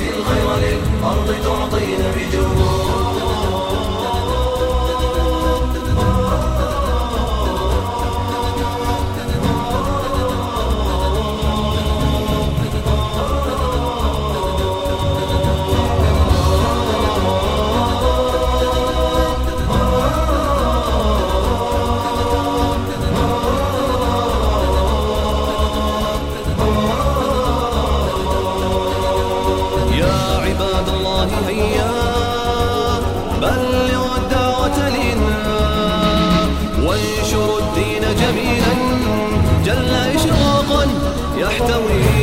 الغير للأرض تعطي الله هيا بلغ الدعوة لنا وانشر الدين جميلا. جل إشراقا يحتوي